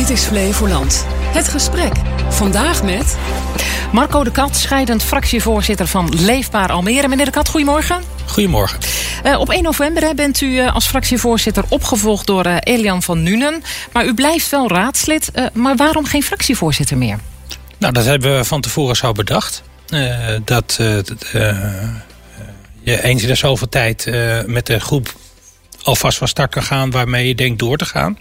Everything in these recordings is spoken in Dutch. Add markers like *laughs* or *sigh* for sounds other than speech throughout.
Dit is Flevoland. Het gesprek. Vandaag met... Marco de Kat, scheidend fractievoorzitter van Leefbaar Almere. Meneer de Kat, goedemorgen. Goedemorgen. Uh, op 1 november bent u uh, als fractievoorzitter opgevolgd door uh, Elian van Nuenen. Maar u blijft wel raadslid. maar waarom geen fractievoorzitter meer? Nou, dat hebben we van tevoren zo bedacht. dat je eens in de zoveel tijd met de groep alvast van start kan gaan waarmee je denkt door te gaan.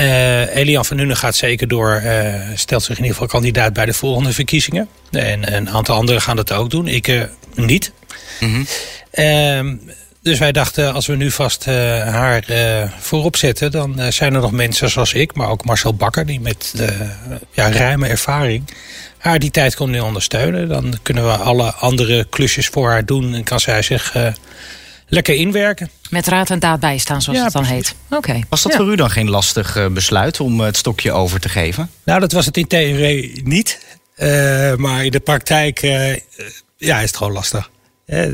Uh, Elian van Nuenen gaat zeker door, uh, stelt zich in ieder geval kandidaat bij de volgende verkiezingen. En een aantal anderen gaan dat ook doen, ik uh, niet. Mm -hmm. dus wij dachten, als we nu vast haar voorop zetten... dan zijn er nog mensen zoals ik, maar ook Marcel Bakker... die met ja, ruime ervaring haar die tijd kon ondersteunen. Dan kunnen we alle andere klusjes voor haar doen... en kan zij zich lekker inwerken. Met raad en daad bijstaan, zoals het dan heet. Oké. Was dat voor u dan geen lastig eh, besluit om het stokje over te geven? Nou, dat was het in theorie niet. Uh, maar in de praktijk uh, ja, is het gewoon lastig. Uh,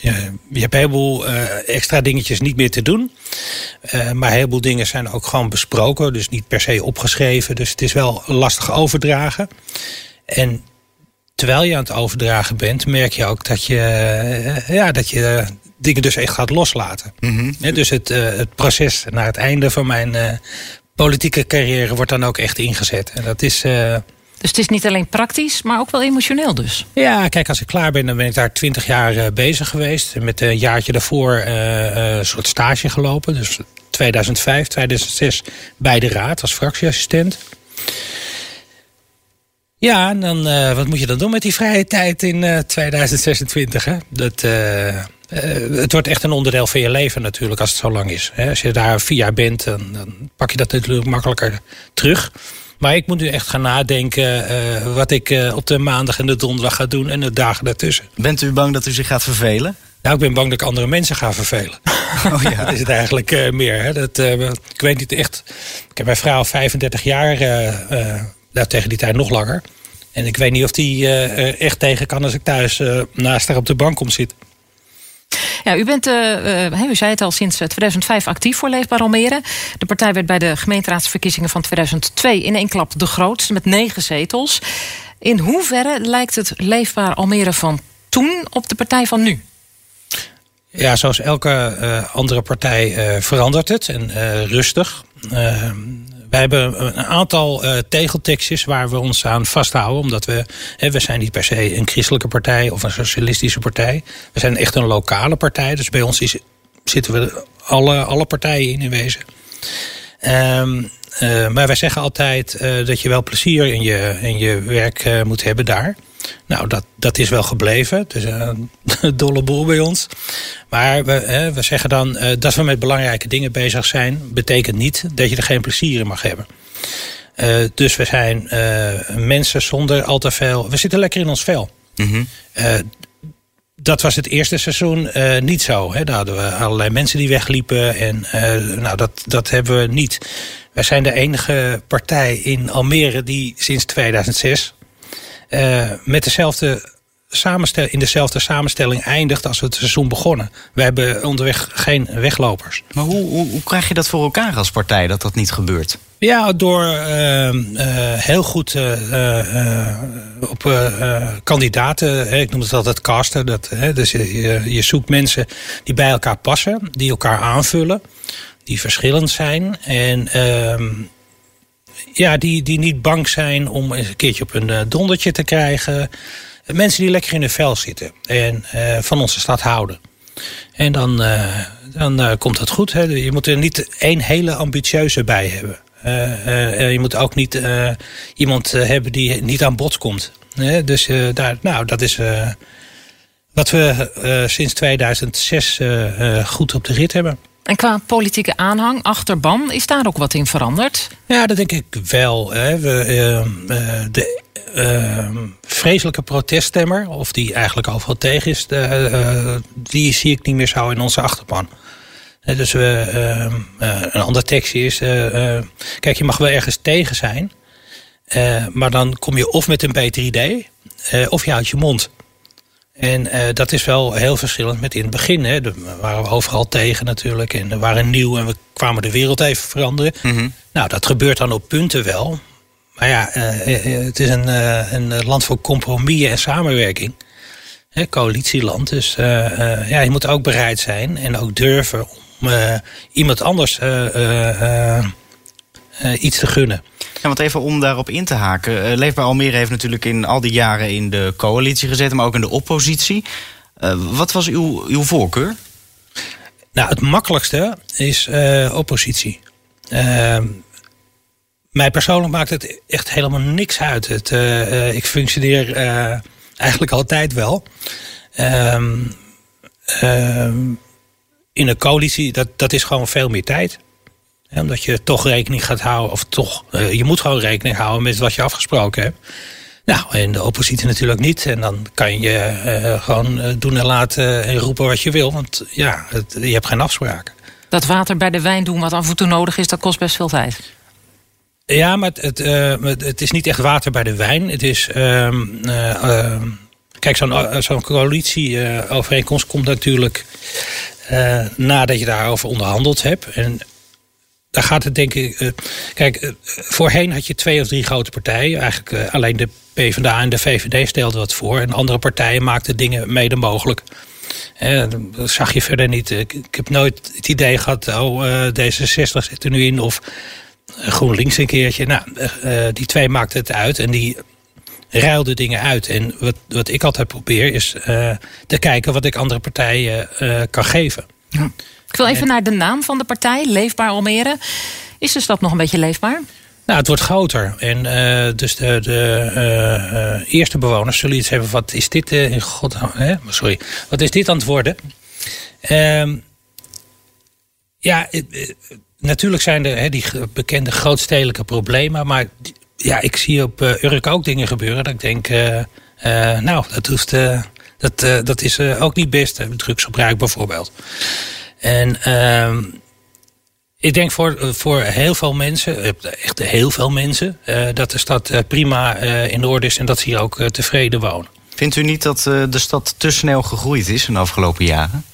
je hebt een heleboel extra dingetjes niet meer te doen. maar een heleboel dingen zijn ook gewoon besproken. Dus niet per se opgeschreven. Dus het is wel lastig overdragen. En terwijl je aan het overdragen bent, merk je ook dat je, ja, dat je dingen dus echt gaat loslaten. Mm dus het, uh, het proces naar het einde van mijn uh, politieke carrière wordt dan ook echt ingezet. En dat is. Uh, dus het is niet alleen praktisch, maar ook wel emotioneel dus. Ja, kijk, als ik klaar ben, dan ben ik daar twintig jaar bezig geweest. Met een jaartje daarvoor een soort stage gelopen. Dus 2005, 2006 bij de raad als fractieassistent. Ja, en dan, wat moet je dan doen met die vrije tijd in 2026? Hè? Dat, uh, het wordt echt een onderdeel van je leven natuurlijk als het zo lang is. Als je daar vier jaar bent, dan, dan pak je dat natuurlijk makkelijker terug. Maar ik moet nu echt gaan nadenken uh, wat ik uh, op de maandag en de donderdag ga doen en de dagen daartussen. Bent u bang dat u zich gaat vervelen? Nou, ik ben bang dat ik andere mensen ga vervelen. *laughs* Oh ja. dat is het eigenlijk meer. Hè. Dat, ik weet niet echt. Ik heb mijn vrouw 35 jaar, nou, tegen die tijd nog langer. En ik weet niet of die echt tegen kan als ik thuis naast haar op de bank kom zitten. Ja, u bent, uh, uh, u zei het al, sinds 2005 actief voor Leefbaar Almere. De partij werd bij de gemeenteraadsverkiezingen van 2002 in één klap de grootste met negen zetels. In hoeverre lijkt het Leefbaar Almere van toen op de partij van nu? Ja, zoals elke andere partij verandert het en uh, rustig. Wij hebben een aantal uh, tegeltekstjes waar we ons aan vasthouden. Omdat we, hè, we zijn niet per se een christelijke partij of een socialistische partij. We zijn echt een lokale partij. Dus bij ons is, zitten we alle, alle partijen in in wezen. Um, uh, maar wij zeggen altijd uh, dat je wel plezier in je, in je werk moet hebben daar. Nou, dat, dat is wel gebleven. Het is een *laughs* dolle boel bij ons. Maar we, hè, we zeggen dan dat we met belangrijke dingen bezig zijn... betekent niet dat je er geen plezier in mag hebben. Dus we zijn mensen zonder al te veel... We zitten lekker in ons vel. Mm -hmm. Dat was het eerste seizoen niet zo. Hè. Daar hadden we allerlei mensen die wegliepen. En nou, dat, dat hebben we niet. Wij zijn de enige partij in Almere die sinds 2006 uh, met dezelfde samenstelling, in dezelfde samenstelling eindigt als we het seizoen begonnen. We hebben onderweg geen weglopers. Maar hoe, hoe, hoe krijg je dat voor elkaar als partij dat dat niet gebeurt? Ja, door uh, uh, heel goed uh, op kandidaten, ik noem het altijd casten. Dat, dus je, je zoekt mensen die bij elkaar passen, die elkaar aanvullen, die verschillend zijn. En ehm, ja, die, die niet bang zijn om eens een keertje op een dondertje te krijgen. Mensen die lekker in de vel zitten en uh, van onze stad houden. En dan, uh, dan komt het goed. Hè. Je moet er niet één hele ambitieuze bij hebben. je moet ook niet iemand hebben die niet aan bod komt. dus daar, nou, dat is wat we sinds 2006 goed op de rit hebben. En qua politieke aanhang, achterban, is daar ook wat in veranderd? Ja, dat denk ik wel. Hè. We, de uh, vreselijke proteststemmer, of die eigenlijk overal tegen is, uh, die zie ik niet meer zo in onze achterban. Dus we, ehm, een ander tekstje is, kijk, je mag wel ergens tegen zijn, maar dan kom je of met een beter idee, of je houdt je mond. En uh, dat is wel heel verschillend met in het begin. Hè. Daar waren we overal tegen natuurlijk. En we waren nieuw en we kwamen de wereld even veranderen. Mhm. Nou, dat gebeurt dan op punten wel. Maar ja, uh, het is een, uh, een land voor compromis en samenwerking. Hè, coalitieland. Dus ja, je moet ook bereid zijn en ook durven om iemand anders iets te gunnen. Ja, want even om daarop in te haken. Uh, Leefbaar Almere heeft natuurlijk in al die jaren in de coalitie gezeten, maar ook in de oppositie. Uh, wat was uw, uw voorkeur? Nou, het makkelijkste is uh, oppositie. Ehm, mij persoonlijk maakt het echt helemaal niks uit. Het, ik functioneer eigenlijk altijd wel. Ehm, ehm, in een coalitie, dat, dat is gewoon veel meer tijd omdat je toch rekening gaat houden, of toch, je moet gewoon rekening houden met wat je afgesproken hebt. Nou, en de oppositie natuurlijk niet. En dan kan je gewoon doen en laten en roepen wat je wil. Want ja, je hebt geen afspraken. Dat water bij de wijn doen wat af en toe nodig is, dat kost best veel tijd. Ja, maar het, het, het is niet echt water bij de wijn. Het is. Ehm, kijk, zo'n zo'n coalitieovereenkomst komt natuurlijk nadat je daarover onderhandeld hebt. En daar gaat het denk ik. Kijk, voorheen had je twee of drie grote partijen. Eigenlijk alleen de PvdA en de VVD stelden wat voor. En andere partijen maakten dingen mede mogelijk. dat zag je verder niet. Ik, ik, heb nooit het idee gehad. Oh, D66 zit er nu in. Of GroenLinks een keertje. Nou, die twee maakten het uit. En die ruilden dingen uit. En wat, wat ik altijd probeer is te kijken wat ik andere partijen kan geven. Ja. Ik wil even naar de naam van de partij, Leefbaar Almere. Is de stad nog een beetje leefbaar? Nou, het wordt groter. En uh, dus de, de eerste bewoners zullen iets hebben. Wat is dit in god... Hè? Sorry. Wat is dit aan het worden? Ehm, ja, natuurlijk zijn er die bekende grootstedelijke problemen. Maar ja, ik zie op Urk ook dingen gebeuren. Dat ik denk, nou, dat, hoeft, dat, dat is ook niet best. Drugsgebruik bijvoorbeeld. En uh, ik denk voor, voor heel veel mensen, echt heel veel mensen, uh, dat de stad uh, prima uh, in orde is en dat ze hier ook tevreden wonen. Vindt u niet dat de stad te snel gegroeid is in de afgelopen jaren?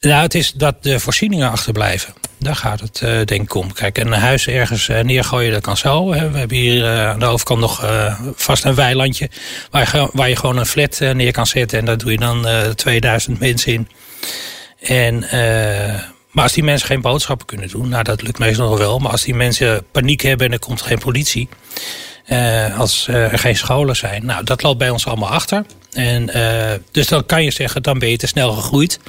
Nou, het is dat de voorzieningen achterblijven. Daar gaat het uh, denk ik om. Kijk, een huis ergens uh, neergooien, dat kan zo. We hebben hier uh, aan de overkant nog vast een weilandje... Waar je, gewoon een flat neer kan zetten... en daar doe je dan 2000 mensen in. En, maar als die mensen geen boodschappen kunnen doen, nou dat lukt meestal nog wel. Maar als die mensen paniek hebben en er komt geen politie. Als er geen scholen zijn. Nou, dat loopt bij ons allemaal achter. En, dus dan kan je zeggen, dan ben je te snel gegroeid.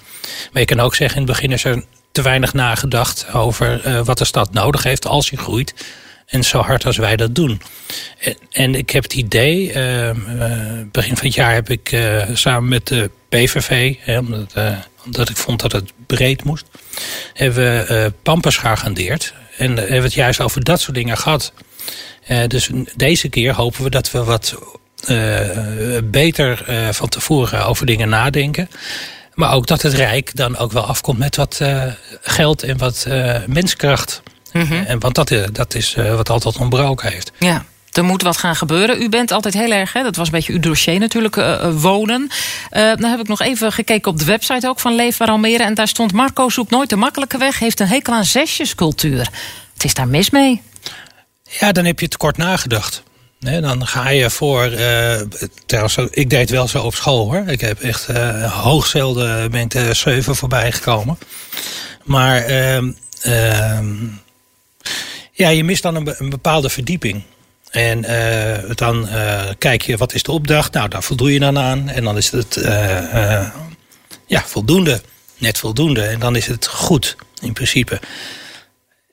Maar je kan ook zeggen, in het begin is er te weinig nagedacht over wat de stad nodig heeft als je groeit. En zo hard als wij dat doen. En, en ik heb het idee, begin van het jaar heb ik samen met de PVV, hè, omdat, omdat ik vond dat het breed moest, hebben we Pampers geagendeerd. En hebben we het juist over dat soort dingen gehad. Dus deze keer hopen we dat we wat beter van tevoren over dingen nadenken. Maar ook dat het Rijk dan ook wel afkomt met wat geld en wat menskracht. Mm -hmm. en, want dat, dat is wat altijd ontbroken heeft. Ja er moet wat gaan gebeuren. U bent altijd heel erg, hè, dat was een beetje uw dossier natuurlijk, uh, wonen. Uh, dan heb ik nog even gekeken op de website ook van Leefbaar Almere. En daar stond Marco zoekt nooit de makkelijke weg. Heeft een hekel aan zesjescultuur. Het is daar mis mee. Ja, dan heb je te kort nagedacht. Dan ga je voor. Trouwens, ik deed wel zo op school hoor. Ik heb echt uh, hoogzelden ben ik zeven voorbij gekomen. Maar uh, ja, je mist dan een, bepaalde verdieping. En dan kijk je, wat is de opdracht? Nou, daar voldoe je dan aan. En dan is het ja, voldoende. Net voldoende. En dan is het goed, in principe.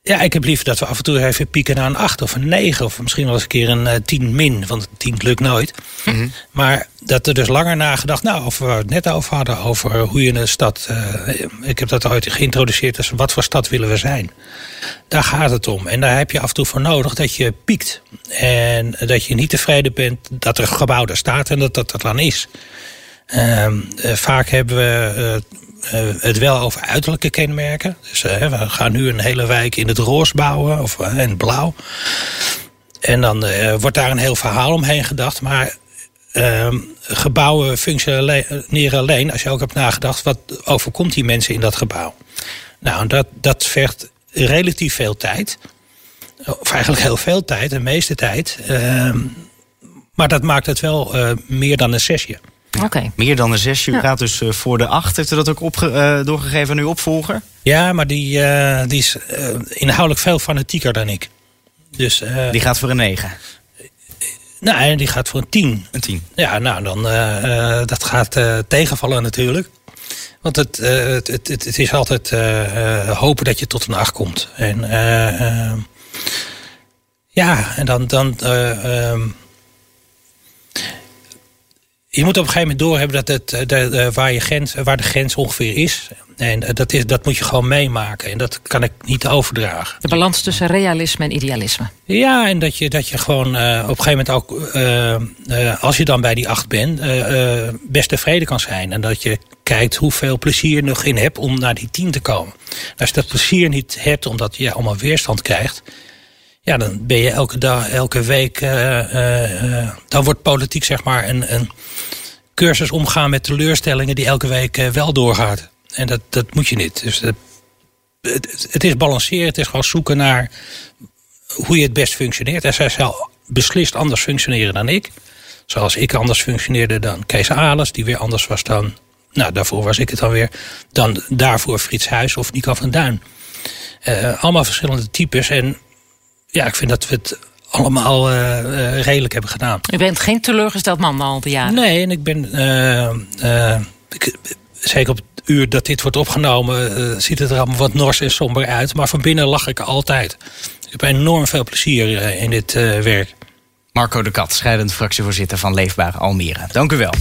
Ja, ik heb liever dat we af en toe even pieken naar een 8 of een 9. Of misschien wel eens een keer een uh, 10 min. Want 10 lukt nooit. Mm -hmm. Maar dat er dus langer nagedacht. Nou, of we het net over hadden. Over hoe je een stad. Uh, ik heb dat ooit geïntroduceerd. Dus wat voor stad willen we zijn? Daar gaat het om. En daar heb je af en toe voor nodig dat je piekt. En dat je niet tevreden bent dat er gebouw daar staat. En dat dat er dan is. Uh, vaak hebben we uh, het wel over uiterlijke kenmerken. Dus we gaan nu een hele wijk in het roze bouwen of in blauw. En dan wordt daar een heel verhaal omheen gedacht. Maar ehm, gebouwen functioneren alleen als je ook hebt nagedacht wat overkomt die mensen in dat gebouw. Nou, dat, dat vergt relatief veel tijd. Of eigenlijk heel veel tijd, de meeste tijd. Ehm, maar dat maakt het wel meer dan een Meer dan een zesje. U gaat dus uh, voor de acht. Heeft u dat ook opge uh, doorgegeven aan uw opvolger? Ja, maar die, die is inhoudelijk veel fanatieker dan ik. Dus, die gaat voor een negen? Nee, die gaat voor een tien. Een tien? Ja, nou, dan, dat gaat tegenvallen natuurlijk. Want het, het, het, het, is altijd hopen dat je tot een acht komt. En ja, en dan. dan uh, je moet op een gegeven moment doorhebben dat het, eh, de, de, waar, je grens, waar de grens ongeveer is. En dat, is, dat moet je gewoon meemaken. En dat kan ik niet overdragen. De balans tussen realisme en idealisme. Ja, en dat je, dat je gewoon uh, op een gegeven moment ook, uh, als je dan bij die acht bent, best tevreden kan zijn. En dat je kijkt hoeveel plezier je nog in hebt om naar die tien te komen. Als je dat plezier niet hebt omdat je allemaal weerstand krijgt, ja, dan ben je elke dag, elke week. Uh, uh, dan wordt politiek zeg maar een, een cursus omgaan met teleurstellingen die elke week wel doorgaat. En dat, dat moet je niet. Dus het, het, is balanceren, het is gewoon zoeken naar hoe je het best functioneert. En zij zal beslist anders functioneren dan ik. Zoals ik anders functioneerde dan Kees Alers, die weer anders was dan. Nou, daarvoor was ik het dan weer. Dan daarvoor Frits Huis of Nico van Duin. Allemaal verschillende types. En ja, ik vind dat we het allemaal uh, redelijk hebben gedaan. U bent geen teleurgesteld man al die jaren? Nee, en ik ben... Uh, ik, zeker op het uur dat dit wordt opgenomen... ziet het er allemaal wat nors en somber uit. Maar van binnen lach ik altijd. Ik heb enorm veel plezier in dit werk. Marco de Kat, scheidend fractievoorzitter van Leefbaar Almere. Dank u wel.